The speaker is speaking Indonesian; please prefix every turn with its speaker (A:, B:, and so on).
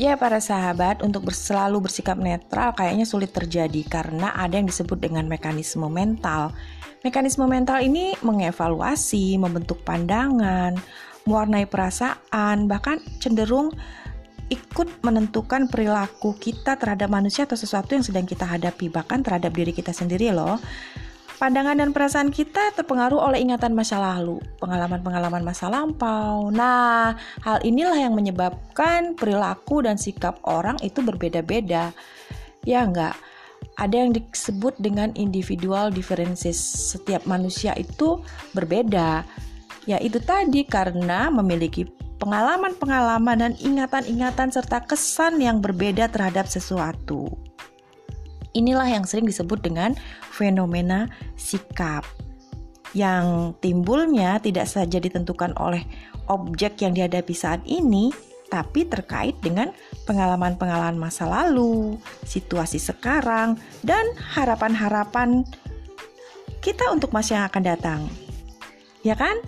A: Ya para sahabat, untuk selalu bersikap netral kayaknya sulit terjadi karena ada yang disebut dengan mekanisme mental. Mekanisme mental ini mengevaluasi, membentuk pandangan, mewarnai perasaan, bahkan cenderung ikut menentukan perilaku kita terhadap manusia atau sesuatu yang sedang kita hadapi, bahkan terhadap diri kita sendiri loh. Pandangan dan perasaan kita terpengaruh oleh ingatan masa lalu, pengalaman-pengalaman masa lampau. Nah, hal inilah yang menyebabkan perilaku dan sikap orang itu berbeda-beda. Ya enggak? Ada yang disebut dengan individual differences. Setiap manusia itu berbeda. Ya itu tadi karena memiliki pengalaman-pengalaman dan ingatan-ingatan serta kesan yang berbeda terhadap sesuatu. Inilah yang sering disebut dengan fenomena sikap yang timbulnya tidak saja ditentukan oleh objek yang dihadapi saat ini, tapi terkait dengan pengalaman-pengalaman masa lalu, situasi sekarang, dan harapan-harapan kita untuk masa yang akan datang. Ya kan?